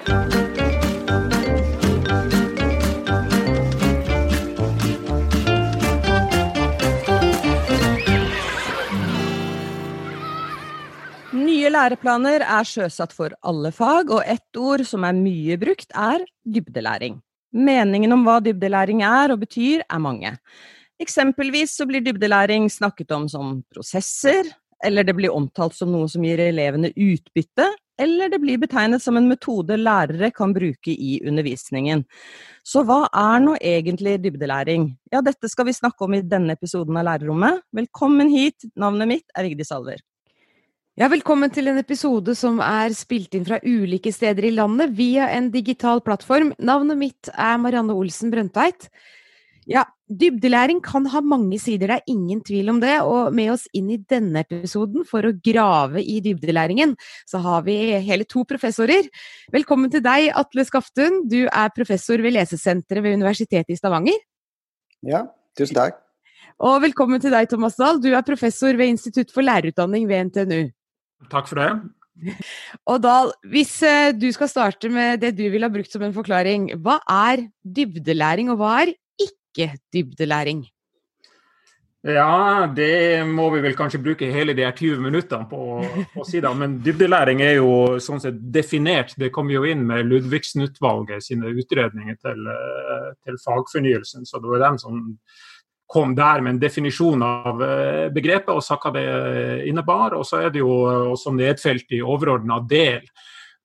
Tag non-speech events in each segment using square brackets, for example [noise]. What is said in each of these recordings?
Nye læreplaner er sjøsatt for alle fag, og ett ord som er mye brukt, er dybdelæring. Meningen om hva dybdelæring er og betyr, er mange. Eksempelvis så blir dybdelæring snakket om som prosesser, eller det blir omtalt som noe som gir elevene utbytte, eller det blir betegnet som en metode lærere kan bruke i undervisningen. Så hva er nå egentlig dybdelæring? Ja, dette skal vi snakke om i denne episoden av Lærerrommet. Velkommen hit, navnet mitt er Vigdis Alver. Ja, velkommen til en episode som er spilt inn fra ulike steder i landet via en digital plattform. Navnet mitt er Marianne Olsen Brøndteit. Ja, dybdelæring kan ha mange sider, det er ingen tvil om det. Og med oss inn i denne episoden for å grave i dybdelæringen, så har vi hele to professorer. Velkommen til deg, Atle Skaftun. Du er professor ved Lesesenteret ved Universitetet i Stavanger. Ja, tusen takk. Og velkommen til deg, Thomas Dahl. Du er professor ved Institutt for lærerutdanning ved NTNU. Takk for det. Og Dahl, hvis eh, du skal starte med det du vil ha brukt som en forklaring, hva er dybdelæring, og hva er ikke dybdelæring? Ja, det må vi vel kanskje bruke hele de her 20 minuttene på å si. Men dybdelæring er jo sånn sett definert. Det kom jo inn med Ludvigsen-utvalget sine utredninger til, eh, til, fagfornyelsen. Så det var dem som kom der med en definisjon av eh, begrepet og sa hva det innebar. Og så er det jo også nedfelt i overordna del,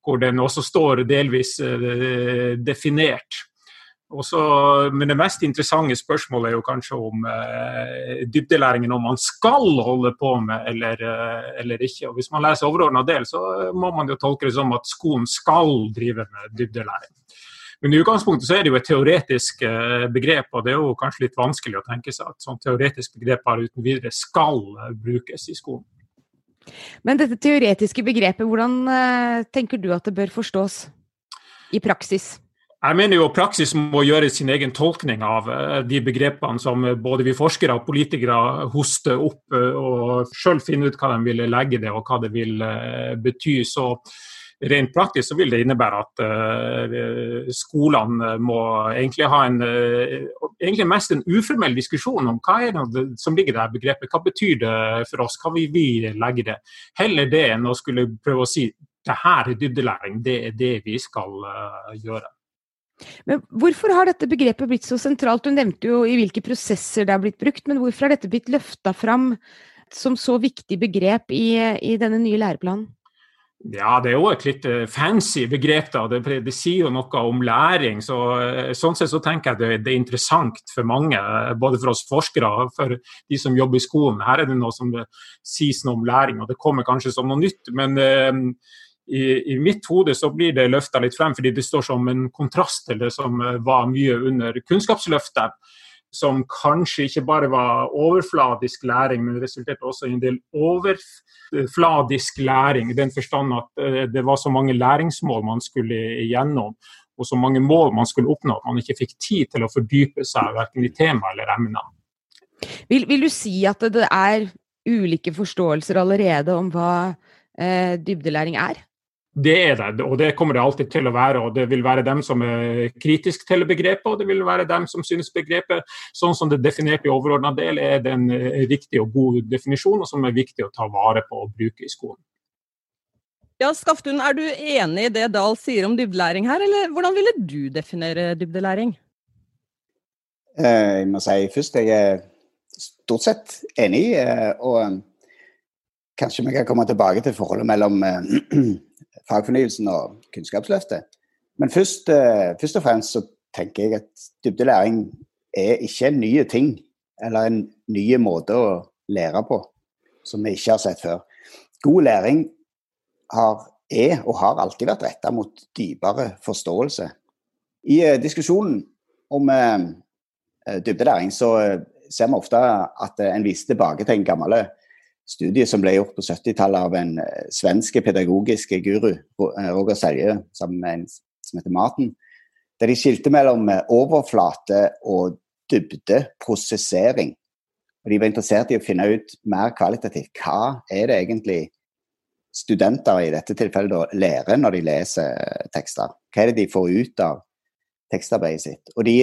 hvor den også står delvis eh, definert. Også, men det mest interessante spørsmålet er jo kanskje om eh, dybdelæringen om man skal holde på med eller, eh, eller ikke. Og Hvis man leser overordna del, så må man jo tolke det som at skolen skal drive med dybdelæring. Men i utgangspunktet så er det jo et teoretisk eh, begrep, og det er jo kanskje litt vanskelig å tenke seg at sånn teoretisk begrep bare uten videre skal eh, brukes i skolen. Men dette teoretiske begrepet, hvordan eh, tenker du at det bør forstås i praksis? Jeg mener jo praksis må gjøre sin egen tolkning av eh, de begrepene som både vi forskere og politikere hoster opp, eh, og sjøl finne ut hva de vil legge det og hva det vil eh, bety. Så rent praktisk så vil det innebære at skolene må egentlig ha en egentlig mest en uformell diskusjon om hva er det som ligger i dette begrepet. Hva betyr det for oss, hva vil vi legge det? Heller det enn å skulle prøve å si det her er dybdelæring, det er det vi skal gjøre. Men hvorfor har dette begrepet blitt så sentralt? Du nevnte jo i hvilke prosesser det har blitt brukt, men hvorfor har dette blitt løfta fram som så viktig begrep i, i, denne nye læreplanen? Ja, det er jo et litt eh, fancy begrep. da, Det, det sier jo noe om læring. så eh, Sånn sett så tenker jeg det, det, er interessant for mange, eh, både for oss forskere og for de som jobber i skolen. Her er det noe som det sies noe om læring, og det kommer kanskje som noe nytt. men eh, i, i, mitt hode så blir det løfta litt frem, fordi det står som en kontrast til det som eh, var mye under Kunnskapsløftet. Som kanskje ikke bare var overfladisk læring, men resulterte også i en del overfladisk læring. I den forstand at eh, det var så mange læringsmål man skulle igjennom, og så mange mål man skulle oppnå at man ikke fikk tid til å fordype seg verken i tema eller emner. Vil, vil, du si at det er ulike forståelser allerede om hva eh, dybdelæring er? Det er det, og det kommer det alltid til å være. og Det vil være dem som er kritisk til begrepet, og det vil være dem som synes begrepet, sånn som det er definert i overordna del, er det en riktig og god definisjon, og som er viktig å ta vare på og bruke i skolen. Ja, Skaftun, Er du enig i det Dahl sier om dybdelæring her, eller hvordan ville du definere dybdelæring? Eh, jeg må si først jeg er stort sett enig. Eh, og kanskje vi kan komme tilbake til forholdet mellom fagfornyelsen og Kunnskapsløftet. Men først, eh, først, og fremst så tenker jeg at dybdelæring er ikke en ny ting, eller en ny måte å lære på som vi ikke har sett før. God læring har, er og har alltid vært retta mot dypere forståelse. I uh, diskusjonen om uh, dybdelæring så ser vi ofte at en viser tilbake til en gammel studie som ble gjort på 70-tallet av en svenske svensk pedagogisk guru, eh, Roger Selje, sammen med en som heter Maten, Der de skilte mellom uh, overflate og dybdeprosessering. Og de var interessert i å finne ut mer kvalitativt hva er det egentlig studenter i dette tilfellet lærer når de leser tekster. Hva er det de får ut av tekstarbeidet sitt? Og de,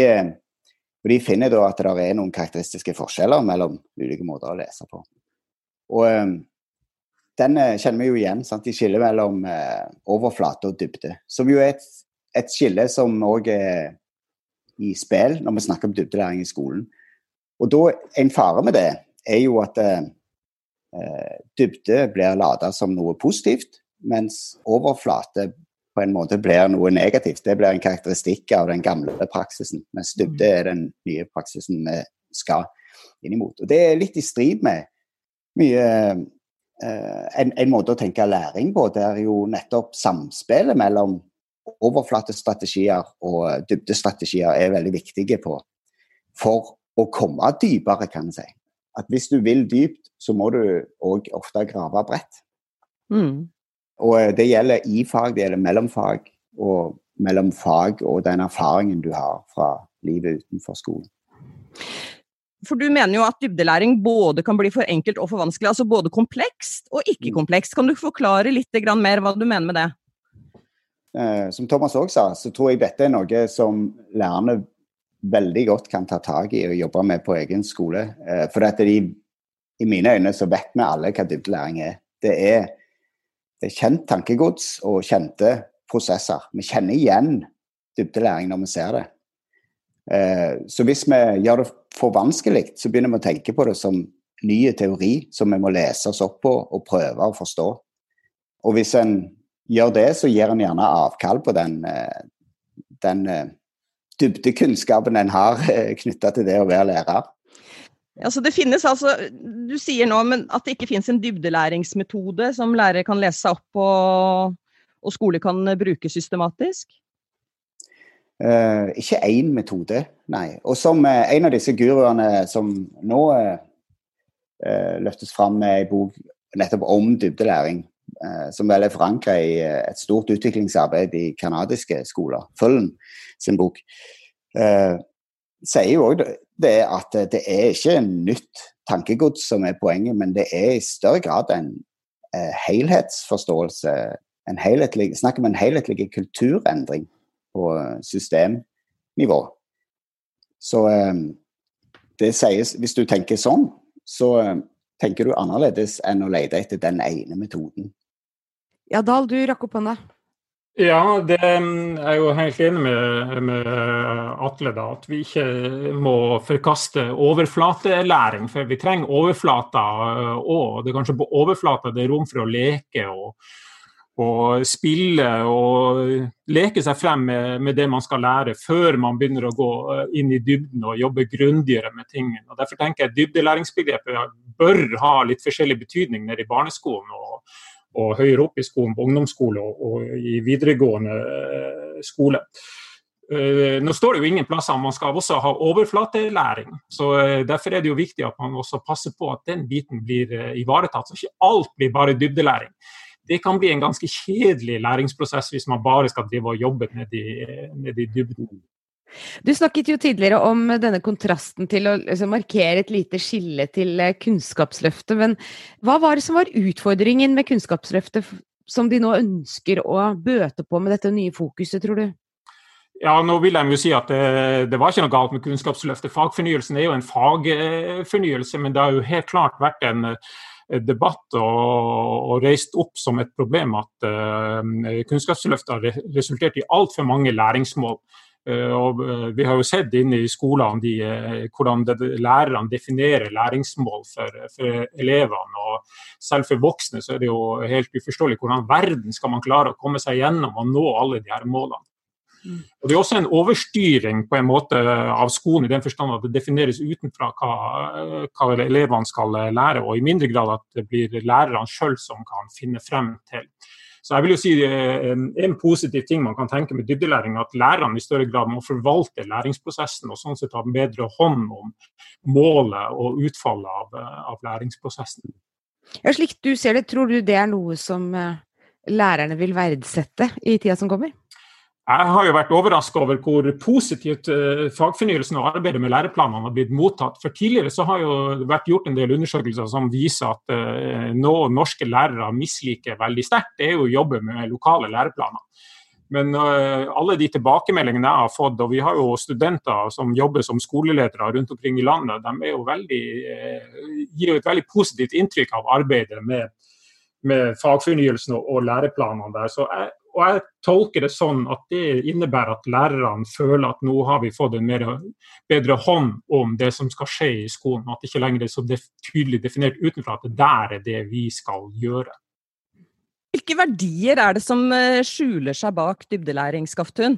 og de finner da at det er noen karakteristiske forskjeller mellom ulike måter å lese på. Og den kjenner vi jo igjen. Sant? De skiller mellom eh, overflate og dybde. Som jo er et, et skille som òg er i spill når vi snakker om dybdelæring i skolen. Og da, En fare med det er jo at eh, dybde blir lada som noe positivt, mens overflate på en måte blir noe negativt. Det blir en karakteristikk av den gamle praksisen, mens dybde er den nye praksisen vi skal inn imot. Og Det er litt i strid med mye eh, en, en, måte å tenke læring på. Det er jo nettopp samspillet mellom overflatestrategier og dybdestrategier er veldig viktige på for å komme dypere, kan en si. At hvis du vil dypt, så må du òg ofte grave bredt. Mm. Og eh, det gjelder i fag, det gjelder mellom fag, og mellom fag og den erfaringen du har fra livet utenfor skolen. For du mener jo at dybdelæring både kan bli for enkelt og for vanskelig. Altså både komplekst og ikke mm. komplekst. Kan du forklare litt mer hva du mener med det? Eh, som Thomas òg sa, så tror jeg dette er noe som lærerne veldig godt kan ta tak i og jobbe med på egen skole. Eh, for at de, i mine øyne så vet vi alle hva dybdelæring er. Det er, det er kjent tankegods og kjente prosesser. Vi kjenner igjen dybdelæring når vi ser det. Eh, så hvis vi gjør det for vanskelig, så begynner vi å tenke på det som ny teori som vi må lese oss opp på og prøve å forstå. Og hvis en gjør det, så gir en gjerne avkall på den, eh, den eh, dybdekunnskapen en har eh, knytta til det å være lærer. Altså det finnes altså, Du sier nå at det ikke finnes en dybdelæringsmetode som lærere kan lese seg opp på, og skole kan bruke systematisk? Uh, ikke én metode, nei. Og som uh, en av disse guruene som nå uh, løftes fram med ei bok nettopp om dybdelæring, som vel er forankra i et stort utviklingsarbeid i canadiske skoler. Føllen sin bok. Sier jo òg det at det er ikke nytt tankegods som er poenget, men det er i større grad en helhetsforståelse. En helhetlig, snakk om en helhetlig kulturendring på systemnivå. Så eh, det sies Hvis du tenker sånn, så eh, tenker du annerledes enn å lete etter den ene metoden. Ja, Dahl, du rakk opp hånda. Ja, det er jeg jo helt enig med, med, Atle. da, At vi ikke må forkaste overflatelæring. For vi trenger overflata òg. Det er kanskje på overflata det er rom for å leke og, og spille og leke seg frem med, med, det man skal lære, før man begynner å gå inn i dybden og jobbe grundigere med tingene. Og Derfor tenker jeg dybdelæringsbegrepet bør ha litt forskjellig betydning nede i barneskolen. og og høyere opp i skolen, på ungdomsskole og, og i videregående eh, skole. Uh, nå står det jo ingen plasser man skal også ha overflatelæring. så Derfor er det jo viktig at man også passer på at den biten blir ivaretatt. Så ikke alt blir bare dybdelæring. Det kan bli en ganske kjedelig læringsprosess hvis man bare skal drive og jobbe ned i, ned i dybden. Du snakket jo tidligere om denne kontrasten til å liksom, markere et lite skille til eh, Kunnskapsløftet. Men hva var det som var utfordringen med Kunnskapsløftet som de nå ønsker å bøte på med dette nye fokuset, tror du? Ja, nå vil jeg jo si at det, det, var ikke noe galt med Kunnskapsløftet. Fagfornyelsen er jo en fagfornyelse, men det har jo helt klart vært en debatt og, og reist opp som et problem at uh, Kunnskapsløftet har resultert i altfor mange læringsmål. Uh, og eh, vi har jo sett inne i skolene de, eh, hvordan det, lærerne definerer læringsmål for, for, elevene. og Selv for voksne så er det jo helt uforståelig hvordan verden skal man klare å komme seg gjennom og nå alle de her målene. Og Det er også en overstyring på en måte av skolen, i den forstand at det defineres utenfra hva, hva elevene skal lære, og i mindre grad at det blir lærerne sjøl som kan finne frem til. Så jeg vil jo si en, en positiv ting man kan tenke med dybdelæring, at lærerne i større grad må forvalte læringsprosessen og sånn sett ha bedre hånd om målet og utfallet av, av læringsprosessen. Ja, Slik du ser det, tror du det er noe som eh, lærerne vil verdsette i tida som kommer? Jeg har jo vært overraska over hvor positivt uh, fagfornyelsen og arbeidet med læreplanene har blitt mottatt. For Tidligere så har jo vært gjort en del undersøkelser som viser at nå noe norske lærere misliker veldig sterkt, det er jo å jobbe med lokale læreplaner. Men uh, alle de tilbakemeldingene jeg har fått, og vi har jo studenter som jobber som skoleledere rundt omkring i landet, de veldig, gir jo et veldig positivt inntrykk av arbeidet med, med fagfornyelsen og læreplanene der. Så jeg, og jeg tolker det sånn at det innebærer at lærerne føler at nå har vi fått en mer, bedre hånd om det som skal skje i skolen. At det ikke lenger er så tydelig definert utenfra at det der er det vi skal gjøre. Hvilke verdier er det som eh, skjuler seg bak dybdelæring, Skaftun?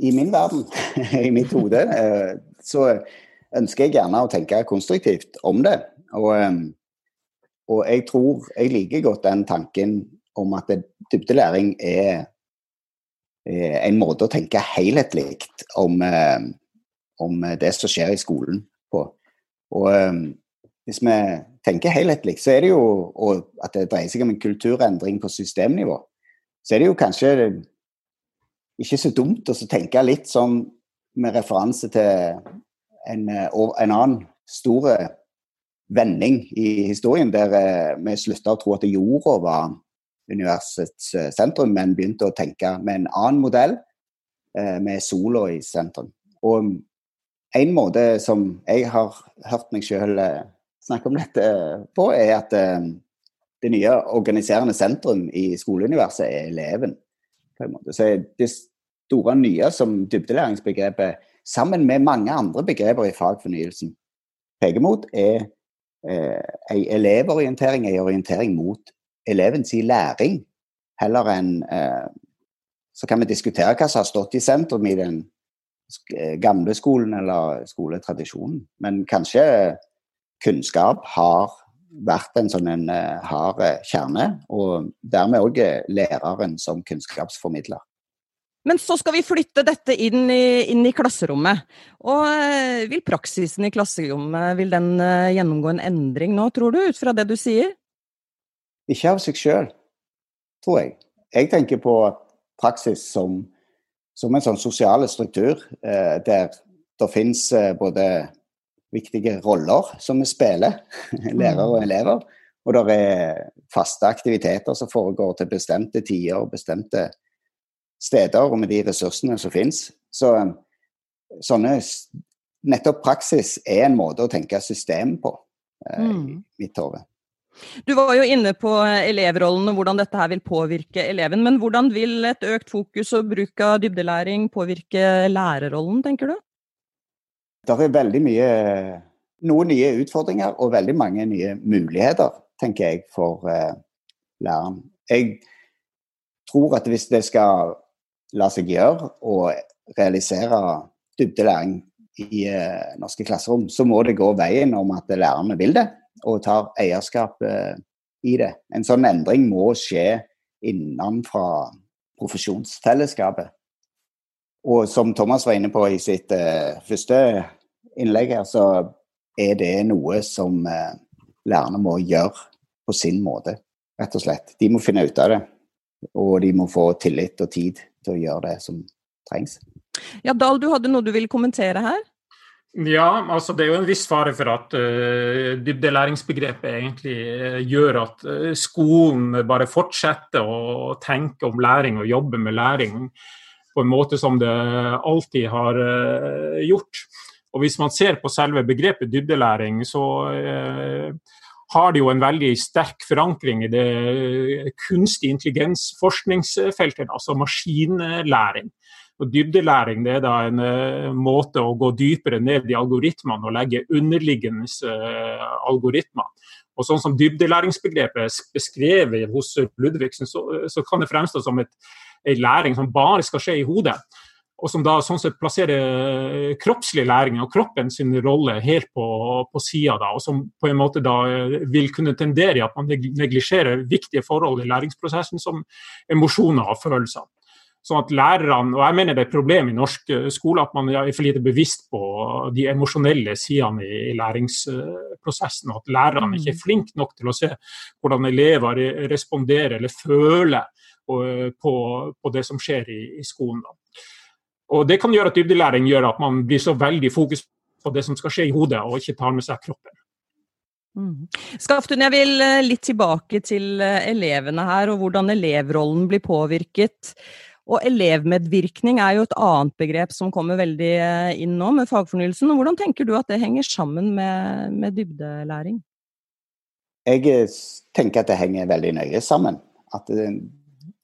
I min verden, [laughs] i mitt hode, eh, så ønsker jeg gjerne å tenke konstruktivt om det. Og, eh, og jeg tror jeg liker godt den tanken om at dybdelæring er, en måte å tenke helhetlig om, eh, om, det som skjer i skolen på. Og eh, hvis vi tenker helhetlig, så er det jo at det dreier seg om en kulturendring på systemnivå. Så er det jo kanskje ikke så dumt å tenke litt sånn med referanse til en, en annen stor vending i historien, der vi slutta å tro at jorda var universets eh, sentrum, men begynte å tenke med en annen modell, eh, med sola i sentrum. Og en måte som jeg har hørt meg sjøl eh, snakke om dette på, er at det nye organiserende sentrum i skoleuniverset er eleven. en. Så det store nye som dybdelæringsbegrepet, sammen med mange andre begreper i fagfornyelsen, peker mot, er en elevorientering, ei orientering mot elevens læring, heller enn eh, Så kan vi diskutere hva som har stått i sentrum i den eh, gamle skolen eller skoletradisjonen. Men kanskje kunnskap har vært en sånn en uh, hard kjerne, og dermed òg læreren som kunnskapsformidler. Men så skal vi flytte dette inn i, inn i klasserommet. Og vil praksisen i klasserommet vil den gjennomgå en endring nå, tror du, ut fra det du sier? Ikke av seg sjøl, tror jeg. Jeg tenker på praksis som, som en sånn sosial struktur eh, der det finnes eh, både viktige roller som vi spiller, [laughs] lærere og mm. elever, og det er faste aktiviteter som foregår til bestemte tider og bestemte steder, og med de ressursene som finnes. Så sånne Nettopp praksis er en måte å tenke system på, eh, mm. i mitt hode. Du var jo inne på elevrollen og hvordan dette her vil påvirke eleven. Men hvordan vil et økt fokus og bruk av dybdelæring påvirke lærerrollen, tenker du? Det er veldig mye noen nye utfordringer og veldig mange nye muligheter, tenker jeg, for uh, læreren. Jeg tror at hvis det skal la seg gjøre å realisere dybdelæring i uh, norske klasserom, så må det gå veien om at lærerne vil det og tar eierskap eh, i det. En sånn endring må skje innenfra profesjonsfellesskapet. Og som Thomas var inne på i sitt uh, første innlegg her, så er det noe som uh, lærerne må gjøre på sin måte, rett og slett. De må finne ut av det. Og de må få tillit og tid til å gjøre det som trengs. Ja, Dahl, du hadde noe du ville kommentere her? Ja, altså det er jo en viss fare for at uh, dybdelæringsbegrepet egentlig uh, gjør at uh, skolen bare fortsetter å tenke om læring og jobbe med læring på en måte som det alltid har gjort. Og Hvis man ser på selve begrepet dybdelæring, så har det jo en veldig sterk forankring i det kunstig intelligens-forskningsfeltet, altså maskinlæring. Og Dybdelæring det er da en uh, måte å gå dypere ned i algoritmene og legge underliggende uh, algoritmer. Og sånn som Dybdelæringsbegrepet er beskrevet hos Ludvigsen, så, så kan det fremstå som et, en læring som bare skal skje i hodet. Og som da sånn sett plasserer eh, kroppslig læring og kroppen sin rolle helt på, på sida. Og som på en måte da vil kunne tendere i at man neglisjerer viktige forhold i læringsprosessen, som emosjoner og følelser. Sånn at lærerne, og Jeg mener det er et problem i norsk eh, skole at man er for lite bevisst på de emosjonelle sidene i, læringsprosessen. At lærerne ikke er mm. flinke nok til å se hvordan elever responderer eller føler på, på det som skjer i, i skolen. Og Det kan gjøre at dybdelæring gjør at man blir så veldig fokus på det som skal skje i hodet, og ikke tar med seg kroppen. Mm. Skaftun, jeg vil eh, litt tilbake til eh, elevene her, og hvordan elevrollen blir påvirket. Og elevmedvirkning er jo et annet begrep som kommer veldig eh, inn nå med fagfornyelsen. Hvordan tenker du at det henger sammen med, med dybdelæring? Jeg tenker at det henger veldig nøye sammen. At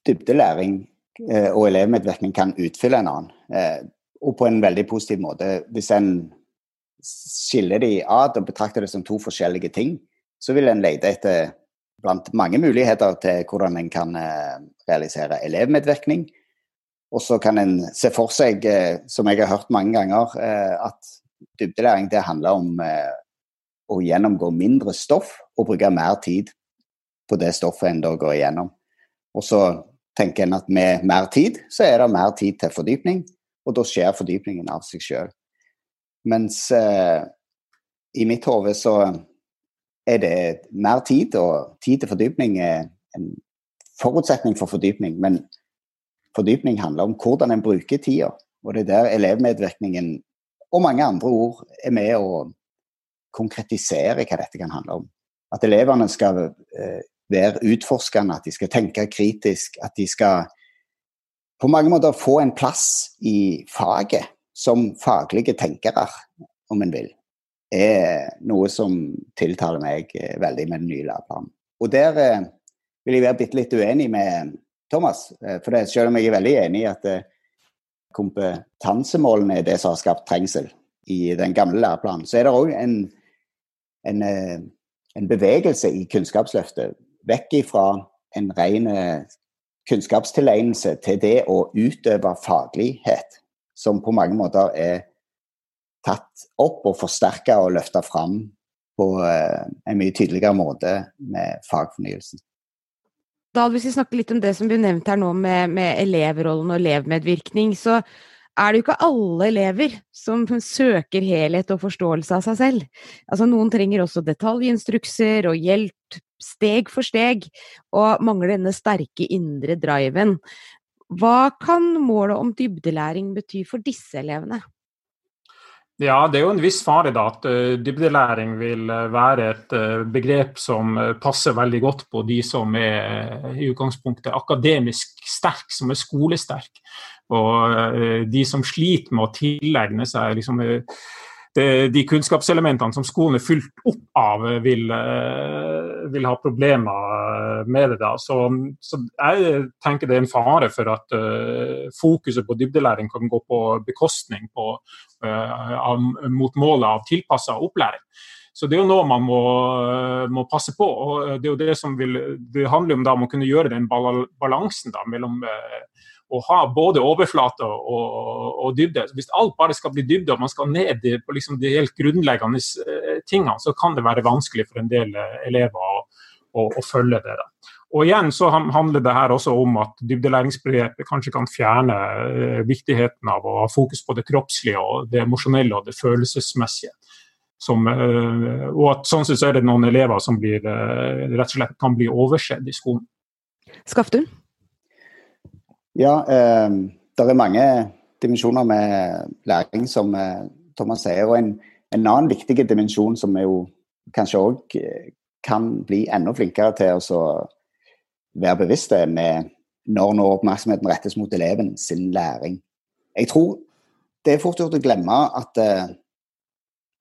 dybdelæring Eh, og elevmedvirkning kan utfylle en annen. Eh, og på en veldig positiv måte. Hvis en skiller de ad og betrakter det som to forskjellige ting, så vil en lete etter blant mange muligheter til hvordan en kan eh, realisere elevmedvirkning. Og så kan en se for seg, som jeg har hørt mange ganger, at dybdelæring det handler om å gjennomgå mindre stoff og bruke mer tid på det stoffet en da går igjennom. Og så tenker en at med mer tid, så er det mer tid til fordypning, og da skjer fordypningen av seg sjøl. Mens eh, i mitt hode så er det mer tid, og tid til fordypning er en forutsetning for fordypning. Men fordypning handler om hvordan en bruker tida, og det er der elevmedvirkningen og mange andre ord er med å konkretisere hva dette kan handle om. At elevene skal eh, være utforskende, at de skal tenke kritisk, at de skal på mange måter få en plass i faget som faglige tenkere, om en vil, er noe som tiltaler meg eh, veldig med den nye læreplanen. Og der eh, vil jeg være bitte litt uenig med Thomas. Eh, for det, selv om jeg er veldig enig i at kompetansemålene er det som har skapt trengsel i den gamle læreplanen, så er det òg en, en, en, bevegelse i Kunnskapsløftet vekk ifra en ren eh, kunnskapstilegnelse til det å utøve faglighet, som på mange måter er tatt opp og forsterka og løfta fram på eh, en mye tydeligere måte med fagfornyelsen. Da Hvis vi snakker litt om det som ble nevnt her nå med, med elevrollen og elevmedvirkning, så er det jo ikke alle elever som søker helhet og forståelse av seg selv. Altså, noen trenger også detaljinstrukser og hjelp steg for steg, og mangler denne sterke indre driven. Hva kan målet om dybdelæring bety for disse elevene? Ja, det er jo en viss fare da at uh, dybdelæring vil uh, være et uh, begrep som passer veldig godt på de som er i utgangspunktet akademisk sterk, som er skolesterk. Og de som sliter med å tilegne seg liksom, de kunnskapselementene som skolen er fylt opp av, vil, eh, vil ha problemer med det. da. Så, så, jeg tenker det er en fare for at uh, fokuset på dybdelæring kan gå på bekostning på, uh, av, mot målet av tilpassa opplæring. Så Det er jo noe man må, må, passe på. og Det er jo det som vil, det handler om da om å kunne gjøre den balansen da, mellom uh, å ha både overflate og, og, dybde. Hvis alt bare skal bli dybde og man skal ned på liksom de helt grunnleggende eh, tingene, så kan det være vanskelig for en del eh, elever å, å, å følge det. Da. Og igjen så handler det her også om at dybdelæringsbegrepet kanskje kan fjerne eh, viktigheten av å ha fokus på det kroppslige og det emosjonelle og det følelsesmessige. Som, og at sånn sett så er det noen elever som blir, rett og slett kan bli oversett i skolen. Skaftun? Ja, eh, det er mange dimensjoner med læring, som eh, Thomas sier. Og en, en, annen viktig dimensjon som vi jo kanskje òg eh, kan bli enda flinkere til å være bevisste med når nå oppmerksomheten rettes mot eleven sin læring. Jeg tror det er fort gjort å glemme at, eh,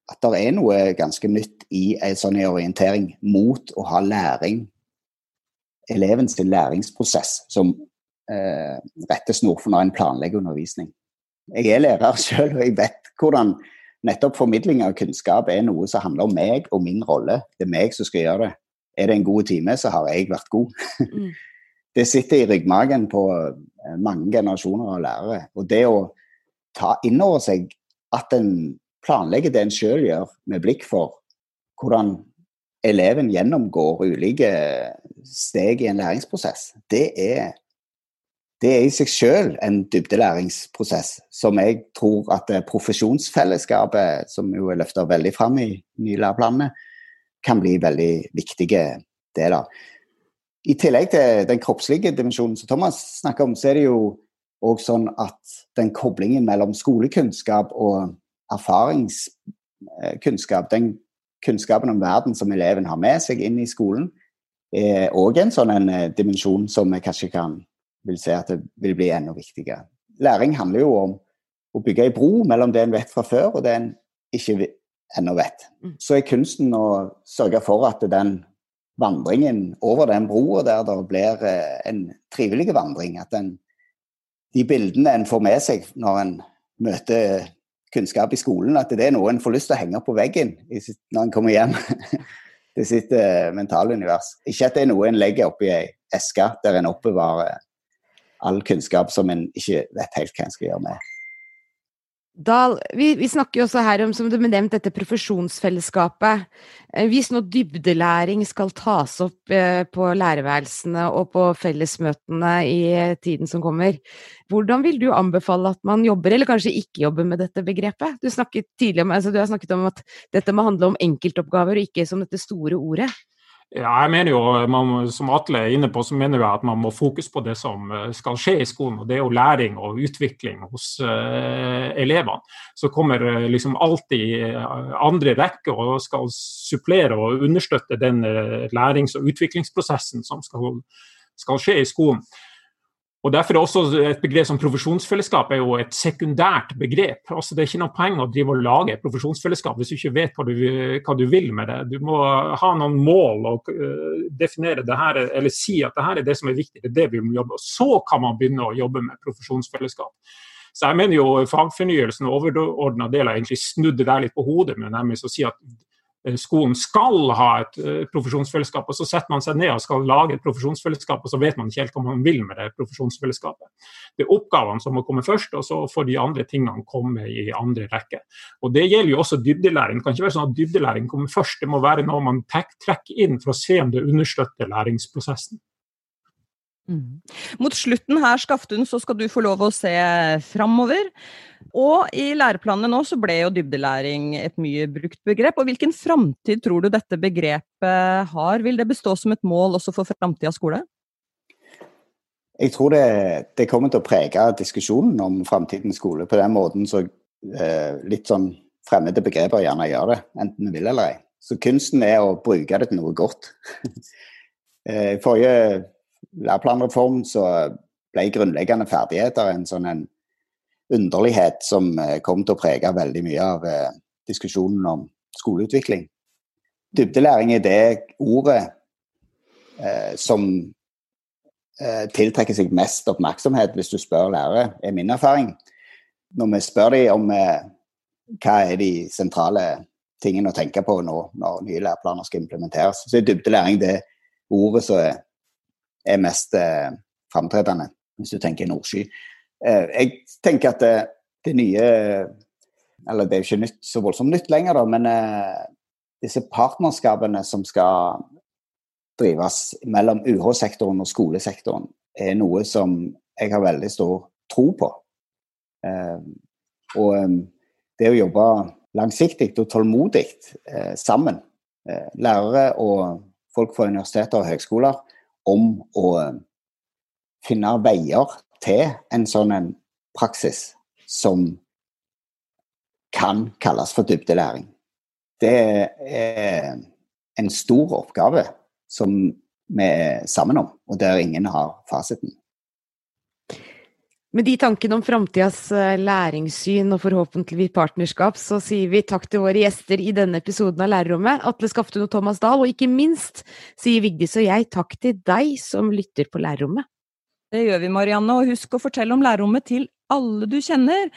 at det er noe ganske nytt i en sånn orientering mot å ha læring. Elevens læringsprosess som eh, rettesnor for når en planlegger undervisning. Jeg er lærer selv, og jeg vet hvordan nettopp formidling av kunnskap er noe som handler om meg og min rolle. Det er meg som skal gjøre det. Er det en god time, så har jeg vært god. Mm. [laughs] det sitter i ryggmagen på eh, mange generasjoner av lærere. Og det å ta inn over seg at en planlegger det en sjøl gjør, med blikk for hvordan eleven gjennomgår ulike steg i en læringsprosess, det er det er i seg selv en dybdelæringsprosess som jeg tror at profesjonsfellesskapet, som jo er løfta veldig fram i nye læreplanene, kan bli veldig viktige deler. I tillegg til den kroppslige dimensjonen som Thomas snakker om, så er det jo òg sånn at den koblingen mellom skolekunnskap og erfaringskunnskap, den kunnskapen om verden som eleven har med seg inn i skolen, er òg en sånn en eh, dimensjon som vi kanskje kan vil se at det vil bli enda viktigere. Læring handler jo om å bygge ei bro mellom det en vet fra før, og det en ikke ennå vet. Mm. Så er kunsten å sørge for at den vandringen over den broa der det blir eh, en trivelig vandring. At den, de bildene en får med seg når en møter kunnskap i skolen, at det er noe en får lyst til å henge opp på veggen når en kommer hjem [laughs] til sitt uh, mentale univers. Ikke at det er noe en legger oppi ei eske der en oppbevarer all kunnskap som en ikke vet helt hva en skal gjøre med. Dahl, vi, vi, snakker jo også her om som du nevnt, dette profesjonsfellesskapet. Eh, hvis nå dybdelæring skal tas opp eh, på lærerværelsene og på fellesmøtene i tiden som kommer, hvordan vil du anbefale at man jobber, eller kanskje ikke jobber med dette begrepet? Du, om, altså du har snakket om at dette må handle om enkeltoppgaver og ikke som dette store ordet. Ja, jeg mener jo, man, Som Atle er inne på, så mener jeg at man må fokus på det som eh, skal skje i skolen. og Det er jo læring og utvikling hos uh, elevene. Så kommer uh, liksom alltid andre rekke og skal supplere og understøtte den uh, lærings- og utviklingsprosessen som skal, skal skje i skolen. Og Derfor er også et begrep som profesjonsfellesskap er jo et sekundært begrep. Altså Det er ikke noe poeng å drive og lage et profesjonsfellesskap hvis du ikke vet hva du, hva du vil med det. Du må ha noen mål og uh, definere det her, eller si at det her er det som er viktig. Det er det vi må jobbe med. Så kan man begynne å jobbe med profesjonsfellesskap. Så jeg mener jo fagfornyelsen og overordna del har egentlig snudd det der litt på hodet med nærmest å si at skolen skal ha et uh, profesjonsfellesskap, og så setter man seg ned og skal lage et profesjonsfellesskap, og så vet man ikke helt hva man vil med det profesjonsfellesskapet. Det er oppgavene som må komme først, og så får de andre tingene komme i andre rekke. Og Det gjelder jo også dybdelæring. Det kan ikke være sånn at dybdelæring kommer først, det må være noe man trekker inn for å se om det understøtter læringsprosessen. Mm. Mot slutten her, Skaftun, så skal du få lov å se framover. Og i læreplanene nå så ble jo dybdelæring et mye brukt begrep. Og hvilken framtid tror du dette begrepet har? Vil det bestå som et mål også for framtidas skole? Jeg tror det, det, kommer til å prege diskusjonen om framtidens skole på den måten så eh, litt sånn fremmede begreper gjerne gjør det, enten vi vil eller ei. Så kunsten er å bruke det til noe godt. [laughs] I eh, forrige læreplanreform så ble grunnleggende ferdigheter en sånn en underlighet som eh, kom til å prege veldig mye av eh, diskusjonen om skoleutvikling. Dybdelæring er det ordet eh, som eh, tiltrekker seg mest oppmerksomhet hvis du spør lærere, er min erfaring. Når vi spør dem om eh, hva er de sentrale tingene å tenke på nå når nye læreplaner skal implementeres, så er dybdelæring det ordet som er mest eh, framtredende, hvis du tenker Nordsky. Eh, jeg tenker at det, det, nye Eller det er jo ikke nytt, så voldsomt nytt lenger, da, men eh, disse partnerskapene som skal drives mellom UH-sektoren og skolesektoren, er noe som jeg har veldig stor tro på. Eh, og eh, det å jobbe langsiktig og tålmodig eh, sammen, eh, lærere og folk fra universiteter og høgskoler, om å finne veier til en sånn en praksis som kan kalles for dybdelæring. Det er en stor oppgave som vi er sammen om, og der ingen har fasiten. Med de tankene om framtidas eh, læringssyn og forhåpentligvis partnerskap, så sier vi takk til våre gjester i denne episoden av Lærerrommet, Atle Skaftun og Thomas Dahl, og ikke minst sier Vigdis og jeg takk til deg som lytter på Lærerrommet. Det gjør vi, Marianne, og husk å fortelle om Lærerrommet til alle du kjenner.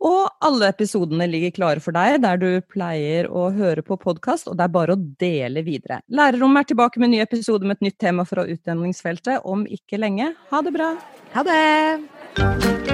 Og alle episodene ligger klare for deg der du pleier å høre på podkast, og det er bare å dele videre. Lærerrommet er tilbake med en ny episode med et nytt tema fra utdanningsfeltet om ikke lenge. Ha det bra! Ha det!